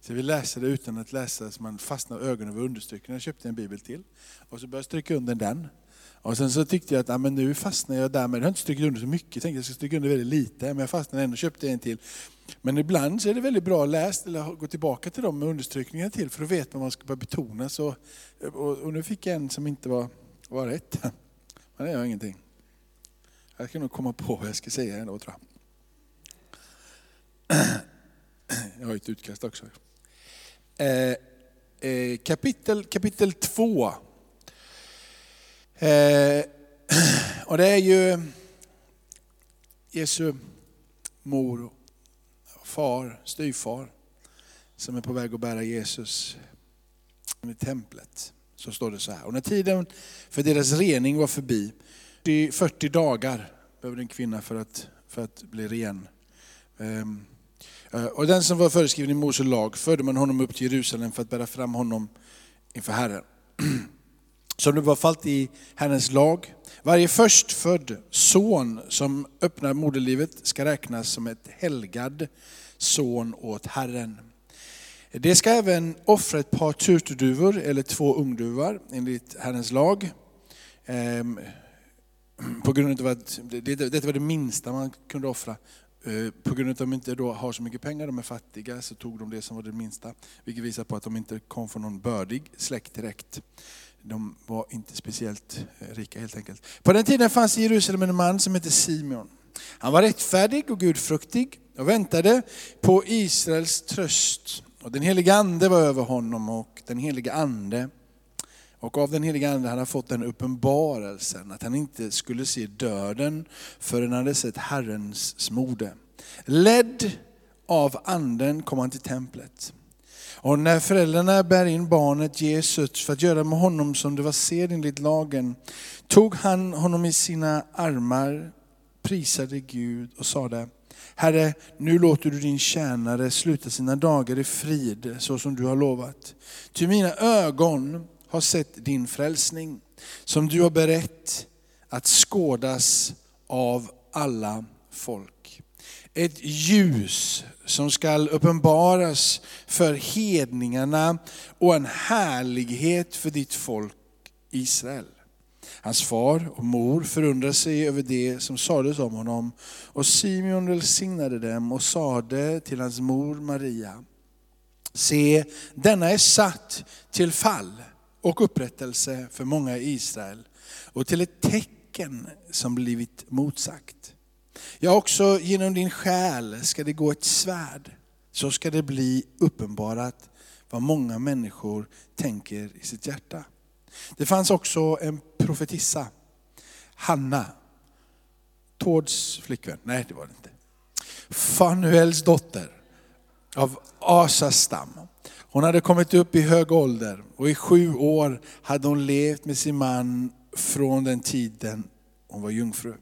Så vi läser det utan att läsa så man fastnar ögonen vid understryken. Jag köpte en bibel till och så började jag stryka under den. Och sen så tyckte jag att ah, men nu fastnar jag där, men jag har inte strukit under så mycket. Jag tänkte att jag ska stryka under väldigt lite, men jag fastnade ändå och köpte en till. Men ibland så är det väldigt bra att läsa eller gå tillbaka till dem med understrykningar till, för då vet man vad man ska börja betona. Så, och, och nu fick jag en som inte var, var rätt. Men det gör ingenting. Jag ska nog komma på vad jag ska säga ändå tror jag. Jag har ett utkast också. Eh, eh, kapitel, kapitel 2. Eh, och det är ju Jesu mor, och far, styvfar som är på väg att bära Jesus i templet. Så står det så här. Och när tiden för deras rening var förbi, 40 dagar behövde en kvinna för att, för att bli ren. Ehm, Eh, och den som var föreskriven i Mose lag förde man honom upp till Jerusalem för att bära fram honom inför Herren. Som det var fallet i Herrens lag. Varje förstfödd son som öppnar moderlivet ska räknas som ett helgad son åt Herren. Det ska även offra ett par turturduvor eller två ungduvar enligt Herrens lag. Ehm, på grund av att det, var det minsta man kunde offra. Eh, på grund av att de inte då har så mycket pengar, de är fattiga, så tog de det som var det minsta. Vilket visar på att de inte kom från någon bördig släkt direkt. De var inte speciellt eh, rika helt enkelt. På den tiden fanns i Jerusalem en man som hette Simeon. Han var rättfärdig och gudfruktig och väntade på Israels tröst. Och den heliga ande var över honom och den heliga ande och av den heliga Ande hade han fått den uppenbarelsen att han inte skulle se döden förrän han hade sett Herrens smorde. Ledd av anden kom han till templet. Och när föräldrarna bär in barnet Jesus för att göra med honom som det var sed enligt lagen, tog han honom i sina armar, prisade Gud och sade, Herre, nu låter du din tjänare sluta sina dagar i frid, så som du har lovat. Ty mina ögon har sett din frälsning, som du har berett att skådas av alla folk. Ett ljus som skall uppenbaras för hedningarna och en härlighet för ditt folk Israel. Hans far och mor förundrade sig över det som sades om honom och Simeon välsignade dem och sade till hans mor Maria, se denna är satt till fall och upprättelse för många i Israel och till ett tecken som blivit motsagt. Ja, också genom din själ ska det gå ett svärd. Så ska det bli uppenbarat vad många människor tänker i sitt hjärta. Det fanns också en profetissa, Hanna, Tords flickvän, nej det var det inte. Fanuels dotter av Asas stam. Hon hade kommit upp i hög ålder och i sju år hade hon levt med sin man från den tiden hon var jungfru.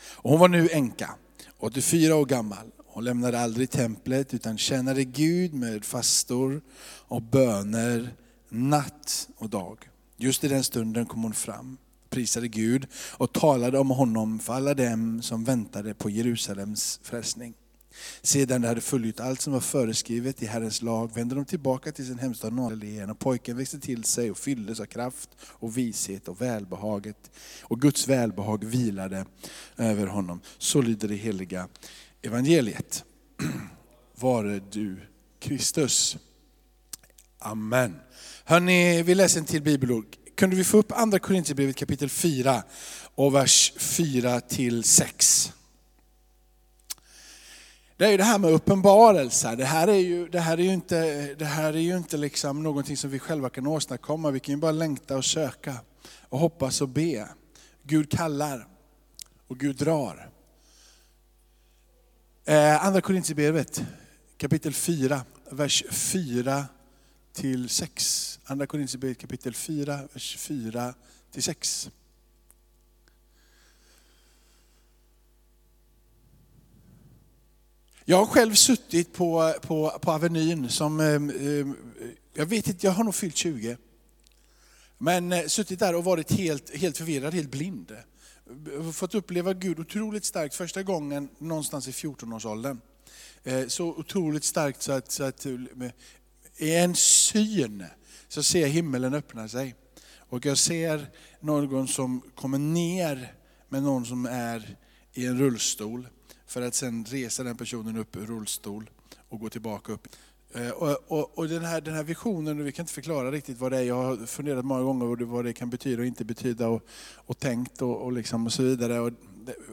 Och hon var nu änka, 84 år gammal. Hon lämnade aldrig templet utan tjänade Gud med fastor och böner natt och dag. Just i den stunden kom hon fram, prisade Gud och talade om honom för alla dem som väntade på Jerusalems frälsning. Sedan de hade fullgjort allt som var föreskrivet i Herrens lag vände de tillbaka till sin hemstad Galileen och pojken växte till sig och fylldes av kraft och vishet och välbehaget. Och Guds välbehag vilade över honom. Så lyder det heliga evangeliet. Vare du Kristus. Amen. Hörrni, vi läser en till bibelord. Kunde vi få upp andra Korinthierbrevet kapitel 4 och vers 4 till 6? Det är ju det här med uppenbarelser. Det här är ju, det här är ju inte, det här är ju inte liksom någonting som vi själva kan åstadkomma. Vi kan ju bara längta och söka och hoppas och be. Gud kallar och Gud drar. Eh, andra Korintierbrevet kapitel 4, vers 4 till 6. Andra Korintierbrevet kapitel 4, vers 4 till 6. Jag har själv suttit på, på, på Avenyn som, eh, eh, jag vet inte, jag har nog fyllt 20. Men eh, suttit där och varit helt, helt förvirrad, helt blind. Fått uppleva Gud otroligt starkt första gången någonstans i 14-årsåldern. Så otroligt starkt så att, så att i en syn så ser jag himmelen öppna sig. Och jag ser någon som kommer ner med någon som är i en rullstol. För att sen resa den personen upp ur rullstol och gå tillbaka upp. Eh, och, och, och den, här, den här visionen, vi kan inte förklara riktigt vad det är. Jag har funderat många gånger vad det kan betyda och inte betyda och, och tänkt och, och, liksom och så vidare. Och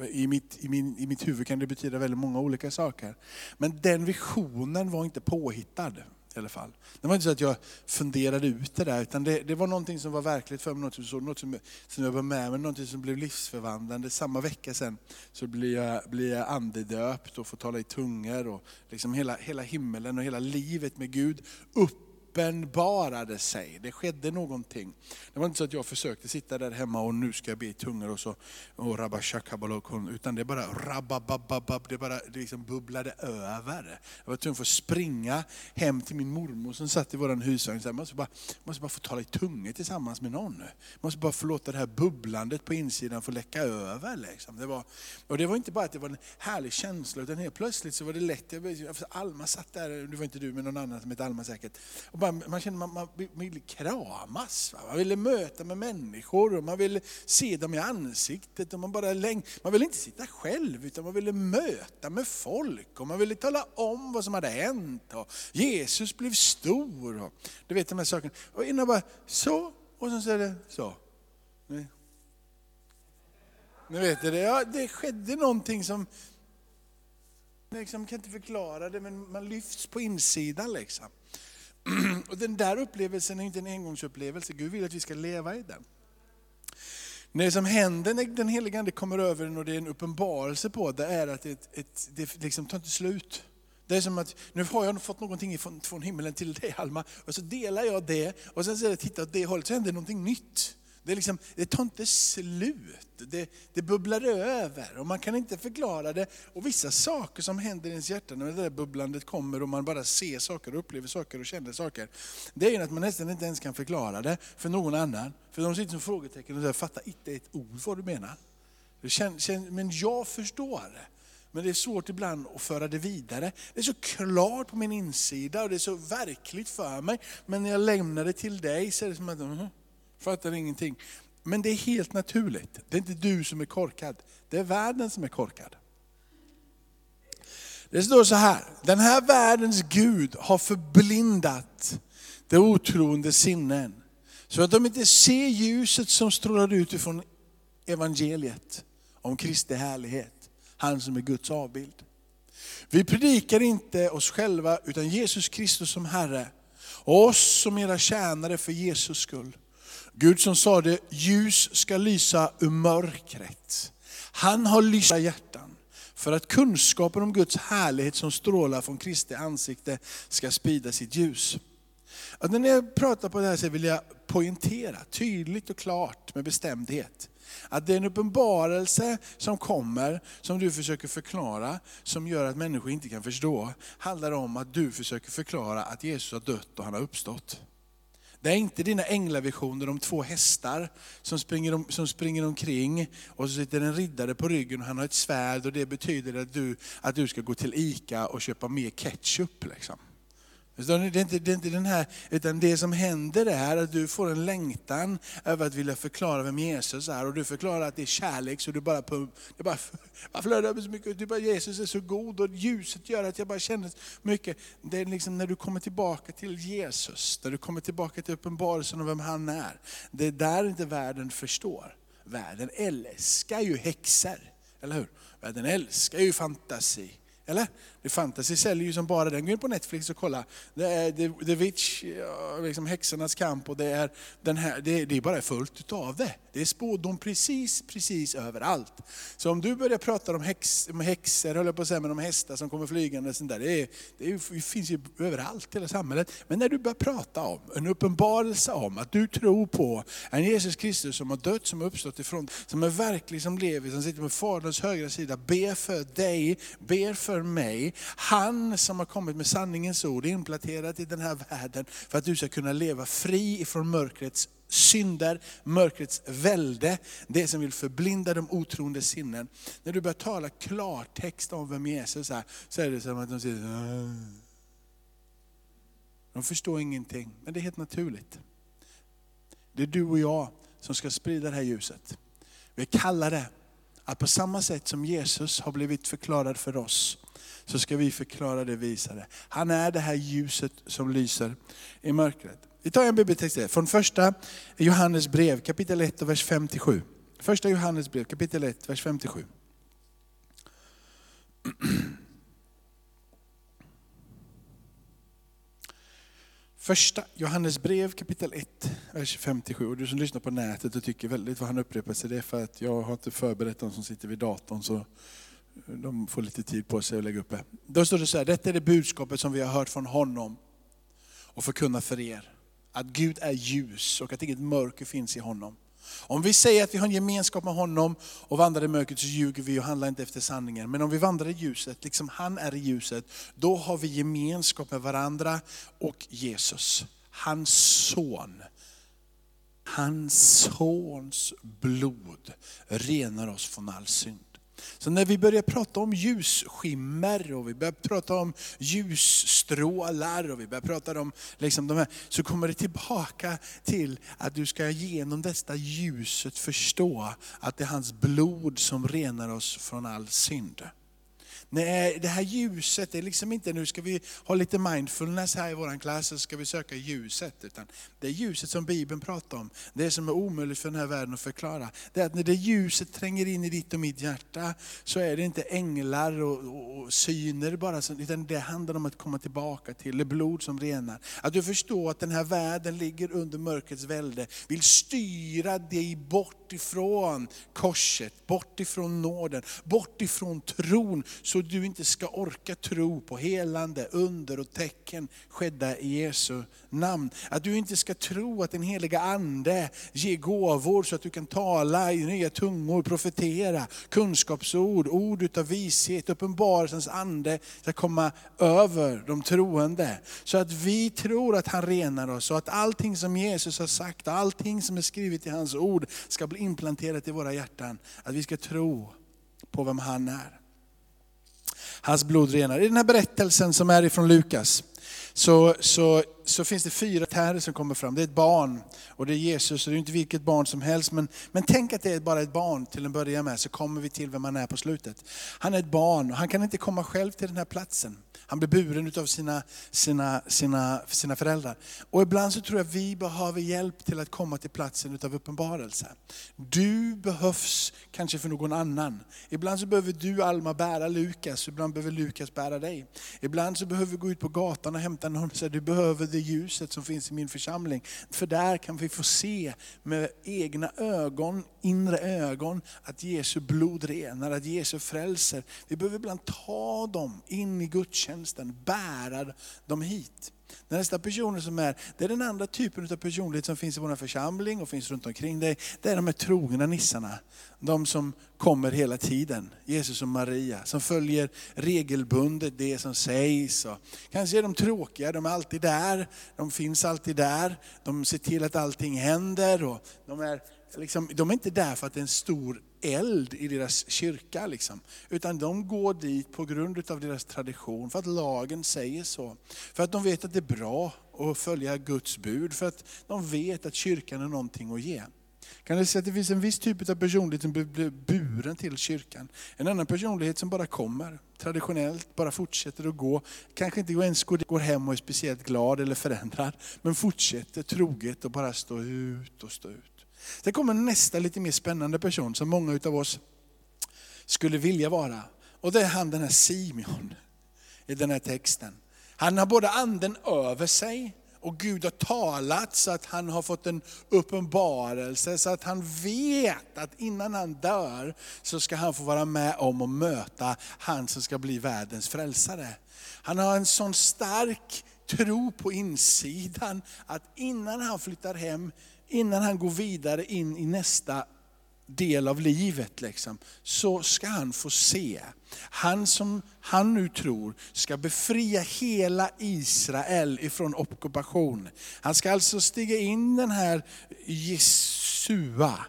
i, mitt, i, min, I mitt huvud kan det betyda väldigt många olika saker. Men den visionen var inte påhittad i alla fall. Det var inte så att jag funderade ut det där, utan det, det var någonting som var verkligt för mig, något, som, något som, som jag var med mig, någonting som blev livsförvandlande. Samma vecka sen så blir jag, blir jag andedöpt och får tala i tungor och liksom hela, hela himmelen och hela livet med Gud upp uppenbarade sig. Det skedde någonting. Det var inte så att jag försökte sitta där hemma och nu ska jag be i tungor och så, och rabashakabalokon, utan det bara rababababab, det bara det liksom bubblade över. Jag var tvungen att få springa hem till min mormor som satt i vår husvagn. Jag måste bara, måste bara få tala i tungor tillsammans med någon. Jag måste bara få låta det här bubblandet på insidan få läcka över. Liksom. Det, var, och det var inte bara att det var en härlig känsla, utan helt plötsligt så var det lätt. Jag, Alma satt där, det var inte du men någon annan som hette Alma säkert. Och bara, man kände man, man, ville kramas, va? man ville möta med människor och man ville se dem i ansiktet. Och man, bara läng, man ville inte sitta själv utan man ville möta med folk och man ville tala om vad som hade hänt. Och Jesus blev stor. Och, du vet de här sakerna. Och innan bara så, och sen så är det så. Ni, ni vet det, ja, det skedde någonting som, liksom, kan inte förklara det men man lyfts på insidan liksom. Och den där upplevelsen är inte en engångsupplevelse, Gud vill att vi ska leva i den. Det som händer när den heliga Ande kommer över en och det är en uppenbarelse på det är att det, ett, det liksom tar inte slut. Det är som att, nu har jag fått någonting från, från himlen till dig Alma, och så delar jag det, och sen så är det, titta åt det hållet, så händer någonting nytt. Det, liksom, det tar inte slut, det, det bubblar över och man kan inte förklara det. Och vissa saker som händer i ens hjärta när det där bubblandet kommer och man bara ser saker och upplever saker och känner saker. Det är att man nästan inte ens kan förklara det för någon annan. För de sitter som frågetecken och säger, fattar inte ett ord vad du menar. Men jag förstår det. Men det är svårt ibland att föra det vidare. Det är så klart på min insida och det är så verkligt för mig. Men när jag lämnar det till dig så är det som att, uh fattar ingenting. Men det är helt naturligt. Det är inte du som är korkad, det är världen som är korkad. Det står så här, den här världens Gud har förblindat det otroende sinnen. Så att de inte ser ljuset som strålar ut ifrån evangeliet om Kristi härlighet. Han som är Guds avbild. Vi predikar inte oss själva utan Jesus Kristus som Herre. Och oss som era tjänare för Jesus skull. Gud som sade ljus ska lysa ur mörkret. Han har lysa hjärtan för att kunskapen om Guds härlighet som strålar från Kristi ansikte ska sprida sitt ljus. Att när jag pratar på det här så vill jag poängtera tydligt och klart med bestämdhet att det är en uppenbarelse som kommer, som du försöker förklara, som gör att människor inte kan förstå, handlar om att du försöker förklara att Jesus har dött och han har uppstått. Det är inte dina änglavisioner om två hästar som springer, om, som springer omkring och så sitter en riddare på ryggen och han har ett svärd och det betyder att du, att du ska gå till ICA och köpa mer ketchup. Liksom. Det är, inte, det är inte den här, utan det som händer är att du får en längtan över att vilja förklara vem Jesus är. Och du förklarar att det är kärlek, så du bara, det bara, bara flödar över så mycket. Du bara, Jesus är så god och ljuset gör att jag bara känner mycket. Det är liksom när du kommer tillbaka till Jesus, när du kommer tillbaka till uppenbarelsen av vem han är. Det är där inte världen förstår. Världen älskar ju häxor, eller hur? Världen älskar ju fantasi. Eller? Det Fantasy säljer ju som bara den. Gå in på Netflix och kolla. Det är The, The Witch, liksom häxornas kamp och det är, den här, det, det är bara fullt utav det. Det är spådom precis, precis överallt. Så om du börjar prata om, häx, om häxor, höll jag på att säga, men om hästar som kommer flygande, och sånt där, det, är, det, finns ju överallt i hela samhället. Men när du börjar prata om, en uppenbarelse om att du tror på en Jesus Kristus som har dött, som har uppstått ifrån, som är verklig, som lever, som sitter på Faderns högra sida, ber för dig, ber för för mig. Han som har kommit med sanningens ord, implanterat i den här världen, för att du ska kunna leva fri ifrån mörkrets synder, mörkrets välde, det som vill förblinda de otroende sinnen. När du börjar tala klartext om vem Jesus är, så är det som att de säger äh. De förstår ingenting, men det är helt naturligt. Det är du och jag som ska sprida det här ljuset. Vi är kallade att på samma sätt som Jesus har blivit förklarad för oss, så ska vi förklara det visare. Han är det här ljuset som lyser i mörkret. Vi tar en bibeltext från första Johannes brev kapitel 1 och vers 57. Första Johannes brev kapitel 1, vers 57. Första Johannes brev kapitel 1, vers 57. Och du som lyssnar på nätet och tycker väldigt vad han upprepar sig, det är för att jag har inte förberett de som sitter vid datorn. Så de får lite tid på sig att lägga upp det. Då står det så här, detta är det budskapet som vi har hört från honom och förkunnat för er. Att Gud är ljus och att inget mörker finns i honom. Om vi säger att vi har en gemenskap med honom och vandrar i mörkret så ljuger vi och handlar inte efter sanningen. Men om vi vandrar i ljuset, liksom han är i ljuset, då har vi gemenskap med varandra och Jesus, hans son. Hans sons blod renar oss från all synd. Så när vi börjar prata om ljusskimmer och vi börjar prata om ljusstrålar och vi börjar prata om liksom de här, så kommer det tillbaka till att du ska genom detta ljuset förstå att det är hans blod som renar oss från all synd. Nej, det här ljuset, det är liksom inte nu ska vi ha lite mindfulness här i vår klass, så ska vi söka ljuset. Utan det ljuset som Bibeln pratar om. Det som är omöjligt för den här världen att förklara. Det är att när det ljuset tränger in i ditt och mitt hjärta, så är det inte änglar och, och, och syner bara, utan det handlar om att komma tillbaka till det blod som renar. Att du förstår att den här världen ligger under mörkrets välde, vill styra dig bort ifrån korset, bort ifrån nåden, bort ifrån tron. Så du inte ska orka tro på helande, under och tecken skedda i Jesu namn. Att du inte ska tro att den heliga Ande ger gåvor så att du kan tala i nya tungor, profetera, kunskapsord, ord utav vishet, uppenbarelsens ande ska komma över de troende. Så att vi tror att han renar oss och att allting som Jesus har sagt, allting som är skrivet i hans ord ska bli implanterat i våra hjärtan. Att vi ska tro på vem han är. Hans blod renar. I den här berättelsen som är ifrån Lukas, så, så, så finns det fyra terror som kommer fram. Det är ett barn och det är Jesus, och det är inte vilket barn som helst. Men, men tänk att det är bara ett barn till en början med, så kommer vi till vem han är på slutet. Han är ett barn och han kan inte komma själv till den här platsen. Han blir buren av sina, sina, sina, sina föräldrar. Och ibland så tror jag vi behöver hjälp till att komma till platsen av uppenbarelse. Du behövs kanske för någon annan. Ibland så behöver du Alma bära Lukas, ibland behöver Lukas bära dig. Ibland så behöver vi gå ut på gatan och hämta någon och säga, du behöver det ljuset som finns i min församling. För där kan vi få se med egna ögon, inre ögon, att Jesu blod renar, att Jesu frälser. Vi behöver ibland ta dem in i gudstjänsten bära dem hit. Nästa personen som är, det är den andra typen av personlighet som finns i vår församling och finns runt omkring dig. Det är de här trogna nissarna. De som kommer hela tiden. Jesus och Maria, som följer regelbundet det som sägs. Och kanske är de tråkiga, de är alltid där, de finns alltid där. De ser till att allting händer. Och de, är liksom, de är inte där för att det är en stor eld i deras kyrka. Liksom. Utan de går dit på grund av deras tradition, för att lagen säger så. För att de vet att det är bra att följa Guds bud, för att de vet att kyrkan är någonting att ge. Kan du säga att det finns en viss typ av personlighet som blir buren till kyrkan. En annan personlighet som bara kommer, traditionellt, bara fortsätter att gå. Kanske inte ens går hem och är speciellt glad eller förändrad, men fortsätter troget och bara stå ut och stå ut. Sen kommer nästa lite mer spännande person som många av oss skulle vilja vara. Och det är han den här Simeon i den här texten. Han har både anden över sig och Gud har talat så att han har fått en uppenbarelse, så att han vet att innan han dör så ska han få vara med om att möta han som ska bli världens frälsare. Han har en sån stark tro på insidan att innan han flyttar hem innan han går vidare in i nästa del av livet, liksom, så ska han få se. Han som han nu tror ska befria hela Israel ifrån ockupation. Han ska alltså stiga in den här Jesua,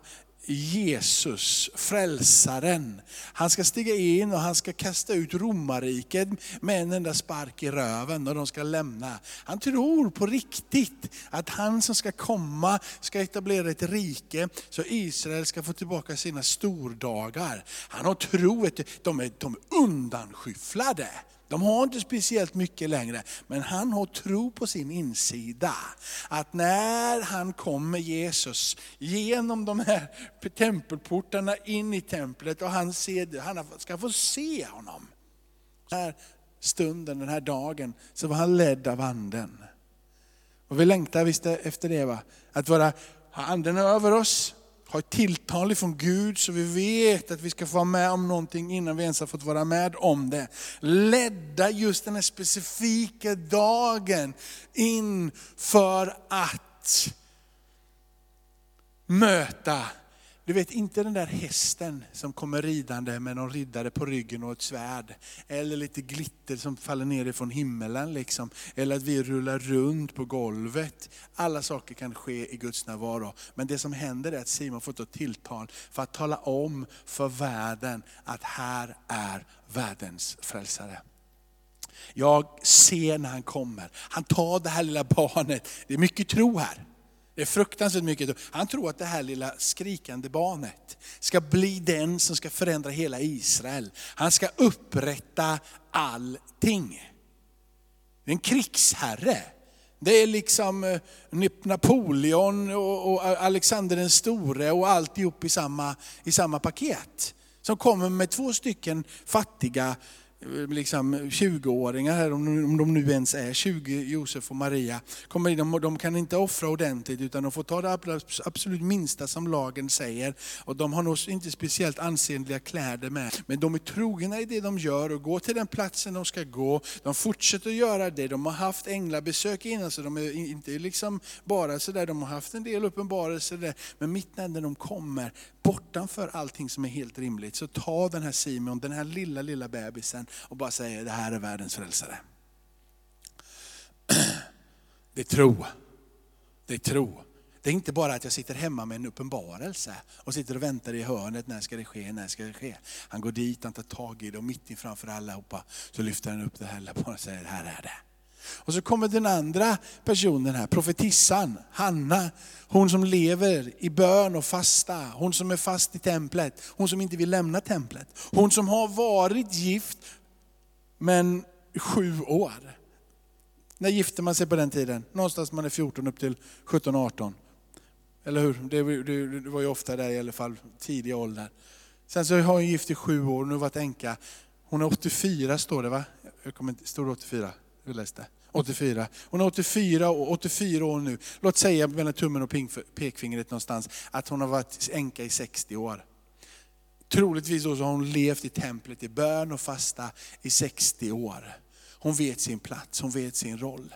Jesus, frälsaren, han ska stiga in och han ska kasta ut romarriket med en enda spark i röven och de ska lämna. Han tror på riktigt att han som ska komma ska etablera ett rike så Israel ska få tillbaka sina stordagar. Han har tro, de är, de är undanskyfflade. De har inte speciellt mycket längre, men han har tro på sin insida. Att när han kommer Jesus genom de här tempelportarna in i templet och han, ser, han ska få se honom. Den här stunden, den här dagen, så var han ledd av anden. Och vi längtar visst efter det, va? att vara, ha anden över oss, har ett tilltal ifrån Gud så vi vet att vi ska få vara med om någonting innan vi ens har fått vara med om det. Ledda just den här specifika dagen in för att möta du vet inte den där hästen som kommer ridande med någon riddare på ryggen och ett svärd. Eller lite glitter som faller ner ifrån himmelen. Liksom. Eller att vi rullar runt på golvet. Alla saker kan ske i Guds närvaro. Men det som händer är att Simon får ett tilltal för att tala om för världen att här är världens frälsare. Jag ser när han kommer. Han tar det här lilla barnet. Det är mycket tro här. Det är fruktansvärt mycket. Han tror att det här lilla skrikande barnet ska bli den som ska förändra hela Israel. Han ska upprätta allting. Det är en krigsherre. Det är liksom eh, Napoleon och Alexander den store och alltihop i samma, i samma paket. Som kommer med två stycken fattiga Eh, liksom 20-åringar här, om de nu ens är 20, Josef och Maria, kommer in, de, de kan inte offra ordentligt utan de får ta det absolut minsta som lagen säger. Och de har nog inte speciellt ansenliga kläder med, men de är trogna i det de gör och går till den platsen de ska gå. De fortsätter att göra det, de har haft änglabesök innan så de är inte liksom bara sådär, de har haft en del uppenbarelser där. Men mitt när de kommer, bortanför allting som är helt rimligt, så ta den här Simon, den här lilla, lilla bebisen och bara säger det här är världens frälsare. Det är tro. Det är tro. Det är inte bara att jag sitter hemma med en uppenbarelse och sitter och väntar i hörnet, när ska det ske, när ska det ske? Han går dit, han tar tag i det och mitt i framför allihopa så lyfter han upp det här och säger, här är det. Och så kommer den andra personen här, profetissan, Hanna. Hon som lever i bön och fasta. Hon som är fast i templet. Hon som inte vill lämna templet. Hon som har varit gift, men sju år. När gifter man sig på den tiden? Någonstans man är 14 upp till 17-18. Eller hur? Det, det, var ju ofta där i alla fall, tidig ålder. Sen så har hon gift i sju år, nu har varit änka. Hon är 84 står det va? Jag kommer inte, står det 84? Vi läste. 84. Hon är 84 och 84 år nu. Låt säga mellan tummen och pekfingret någonstans att hon har varit änka i 60 år. Troligtvis så har hon levt i templet i bön och fasta i 60 år. Hon vet sin plats, hon vet sin roll.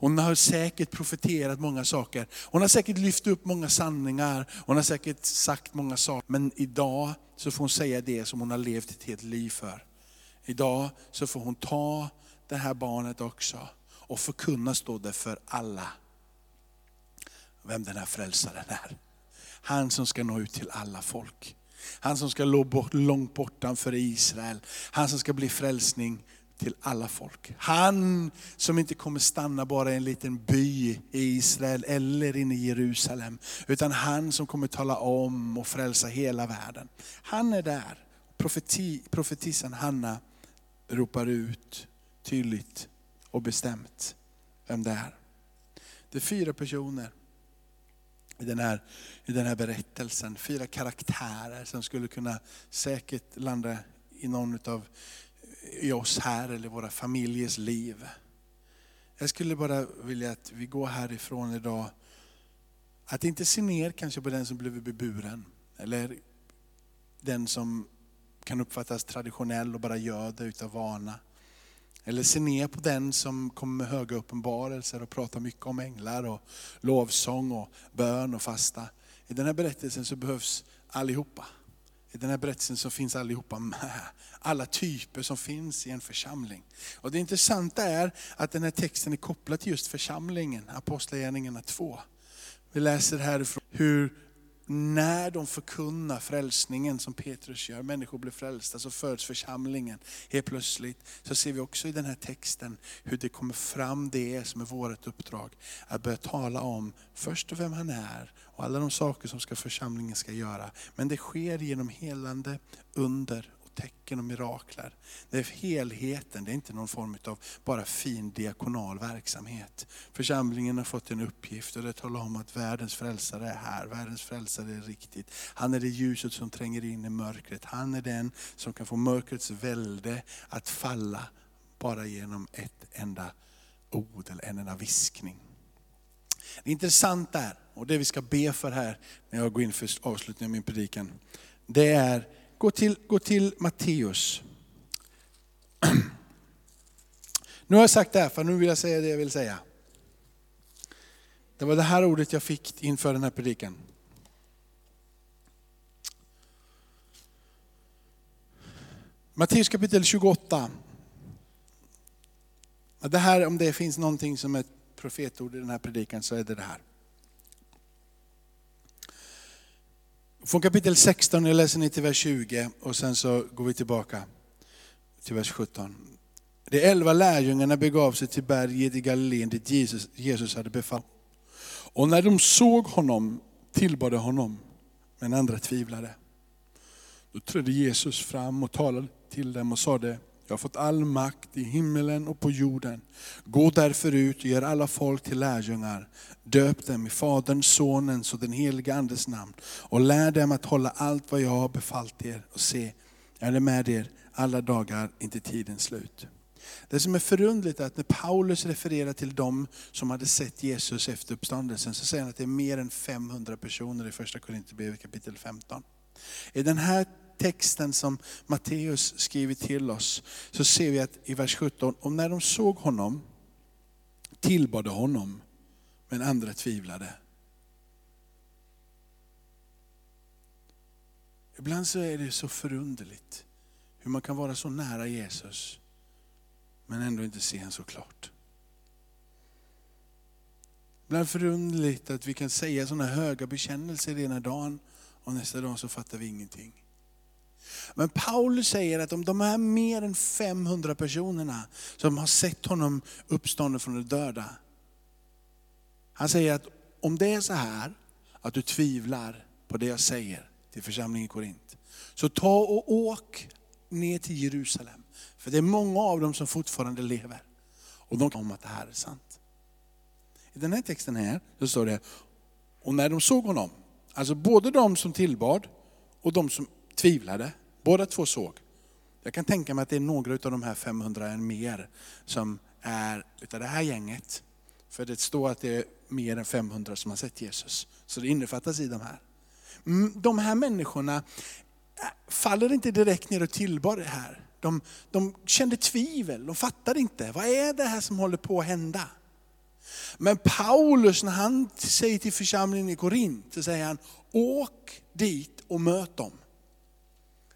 Hon har säkert profeterat många saker. Hon har säkert lyft upp många sanningar. Hon har säkert sagt många saker. Men idag så får hon säga det som hon har levt ett helt liv för. Idag så får hon ta det här barnet också och förkunna, stå det för alla. Vem den här frälsaren är. Han som ska nå ut till alla folk. Han som ska nå bort, långt bortanför Israel. Han som ska bli frälsning till alla folk. Han som inte kommer stanna bara i en liten by i Israel eller inne i Jerusalem. Utan han som kommer tala om och frälsa hela världen. Han är där. Profeti, profetisan Hanna ropar ut tydligt och bestämt vem det är. Det är fyra personer i den här, i den här berättelsen. Fyra karaktärer som skulle kunna säkert landa i någon av i oss här eller våra familjers liv. Jag skulle bara vilja att vi går härifrån idag, att inte se ner kanske på den som blivit beburen. Eller den som kan uppfattas traditionell och bara gör det utav vana. Eller se ner på den som kommer med höga uppenbarelser och pratar mycket om änglar och lovsång och bön och fasta. I den här berättelsen så behövs allihopa. I den här berättelsen så finns allihopa med. Alla typer som finns i en församling. Och Det intressanta är att den här texten är kopplad till just församlingen, Apostlagärningarna 2. Vi läser härifrån hur när de förkunnar frälsningen som Petrus gör, människor blir frälsta, så föds församlingen. Helt plötsligt så ser vi också i den här texten hur det kommer fram det som är vårt uppdrag. Att börja tala om först och vem han är och alla de saker som ska församlingen ska göra. Men det sker genom helande, under tecken och mirakler. Det är helheten, det är inte någon form av bara fin diakonal verksamhet. Församlingen har fått en uppgift och det talar om att världens frälsare är här, världens frälsare är riktigt. Han är det ljuset som tränger in i mörkret. Han är den som kan få mörkrets välde att falla bara genom ett enda ord eller en enda viskning. Det intressanta är, och det vi ska be för här när jag går in för avslutningen av min predikan, det är Gå till, gå till Matteus. Nu har jag sagt det här, för nu vill jag säga det jag vill säga. Det var det här ordet jag fick inför den här predikan. Matteus kapitel 28. Det här, om det finns någonting som är ett profetord i den här predikan så är det det här. Från kapitel 16, jag läser ni till vers 20 och sen så går vi tillbaka till vers 17. De elva lärjungarna begav sig till berget i Galileen dit Jesus, Jesus hade befallt. Och när de såg honom tillbad de honom, men andra tvivlade. Då trädde Jesus fram och talade till dem och sade, jag har fått all makt i himmelen och på jorden. Gå därför ut och gör alla folk till lärjungar. Döp dem i Faderns, Sonens och den helige Andes namn. Och lär dem att hålla allt vad jag har befallt er. Och se, jag är med er alla dagar inte tidens slut. Det som är förundligt är att när Paulus refererar till dem som hade sett Jesus efter uppståndelsen, så säger han att det är mer än 500 personer i första Korinthierbrevet kapitel 15. I den här texten som Matteus skriver till oss, så ser vi att i vers 17, och när de såg honom, tillbad honom, men andra tvivlade. Ibland så är det så förunderligt hur man kan vara så nära Jesus, men ändå inte se honom så klart. Ibland förunderligt att vi kan säga sådana höga bekännelser ena dagen och nästa dag så fattar vi ingenting. Men Paulus säger att om de här mer än 500 personerna som har sett honom uppstånden från de döda. Han säger att om det är så här att du tvivlar på det jag säger till församlingen i Korint. Så ta och åk ner till Jerusalem. För det är många av dem som fortfarande lever. Och de om att det här är sant. I den här texten här så står det, och när de såg honom, alltså både de som tillbad och de som tvivlade. Båda två såg. Jag kan tänka mig att det är några av de här 500 än mer som är utav det här gänget. För det står att det är mer än 500 som har sett Jesus. Så det innefattas i de här. Mm, de här människorna äh, faller inte direkt ner och tillbar det här. De, de kände tvivel, de fattade inte. Vad är det här som håller på att hända? Men Paulus, när han säger till församlingen i Korint, så säger han, åk dit och möt dem.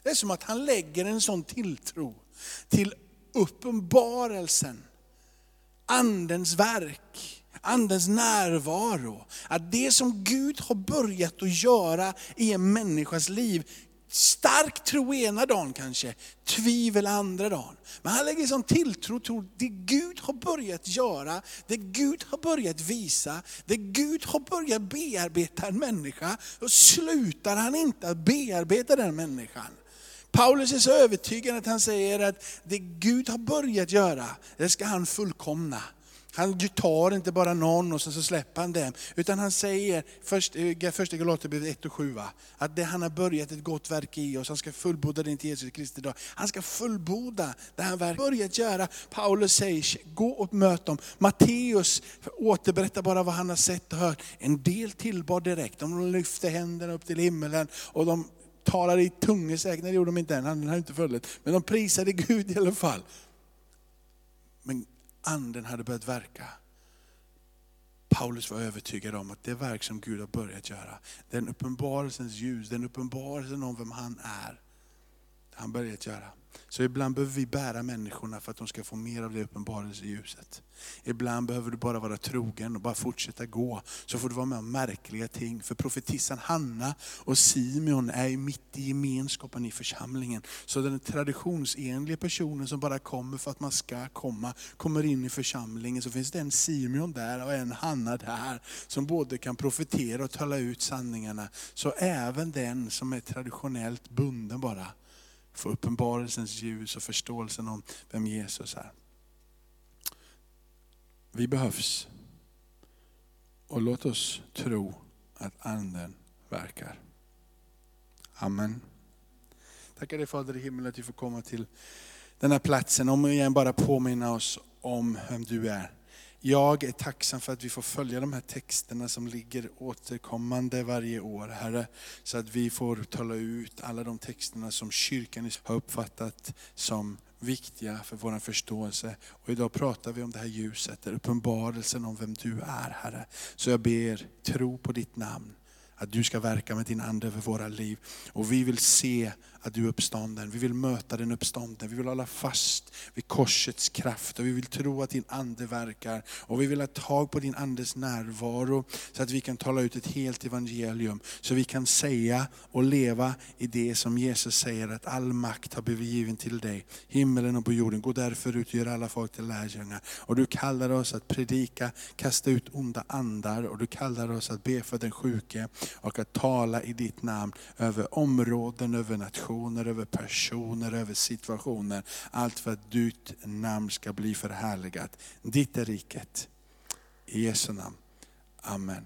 Det är som att han lägger en sån tilltro till uppenbarelsen, andens verk, andens närvaro. Att det som Gud har börjat att göra i en människas liv, stark tro ena dagen kanske, tvivel andra dagen. Men han lägger sån tilltro till det Gud har börjat göra, det Gud har börjat visa, det Gud har börjat bearbeta en människa. Då slutar han inte att bearbeta den människan. Paulus är så övertygad att han säger att det Gud har börjat göra, det ska han fullkomna. Han tar inte bara någon och så släpper han dem. Utan han säger, först, eh, första Galaterbrevet 1 och 7, att det han har börjat ett gott verk i oss, han ska fullborda det inte Jesus Kristi dag. Han ska fullborda det han har börjat göra. Paulus säger, gå och möt dem. Matteus återberättar bara vad han har sett och hört. En del tillbad direkt, de lyfte händerna upp till himmelen och de talade i tungosäkert, nej det gjorde de inte än, han hade inte följt. Men de prisade Gud i alla fall. Men anden hade börjat verka. Paulus var övertygad om att det verk som Gud har börjat göra, den uppenbarelsens ljus, den uppenbarelsen om vem han är, han börjat göra. Så ibland behöver vi bära människorna för att de ska få mer av det uppenbarelseljuset. Ibland behöver du bara vara trogen och bara fortsätta gå. Så får du vara med om märkliga ting. För profetissan Hanna och Simeon är mitt i gemenskapen i församlingen. Så den traditionsenliga personen som bara kommer för att man ska komma, kommer in i församlingen. Så finns det en Simeon där och en Hanna där. Som både kan profetera och tala ut sanningarna. Så även den som är traditionellt bunden bara, Få uppenbarelsens ljus och förståelsen om vem Jesus är. Vi behövs. Och låt oss tro att anden verkar. Amen. Tackar dig Fader i himmelen att vi får komma till den här platsen. Om igen bara påminna oss om vem du är. Jag är tacksam för att vi får följa de här texterna som ligger återkommande varje år, Herre. Så att vi får tala ut alla de texterna som kyrkan har uppfattat som viktiga för vår förståelse. Och idag pratar vi om det här ljuset, uppenbarelsen om vem du är, Herre. Så jag ber, tro på ditt namn att du ska verka med din Ande över våra liv. Och vi vill se att du är uppstånden. Vi vill möta den uppstånden. Vi vill hålla fast vid korsets kraft och vi vill tro att din Ande verkar. Och vi vill ha tag på din Andes närvaro så att vi kan tala ut ett helt evangelium. Så vi kan säga och leva i det som Jesus säger att all makt har blivit given till dig. Himmelen och på jorden. Gå därför ut och gör alla folk till lärjungar. Och du kallar oss att predika, kasta ut onda andar och du kallar oss att be för den sjuke och att tala i ditt namn över områden, över nationer, över personer, över situationer. Allt för att ditt namn ska bli förhärligat. Ditt är riket. I Jesu namn. Amen.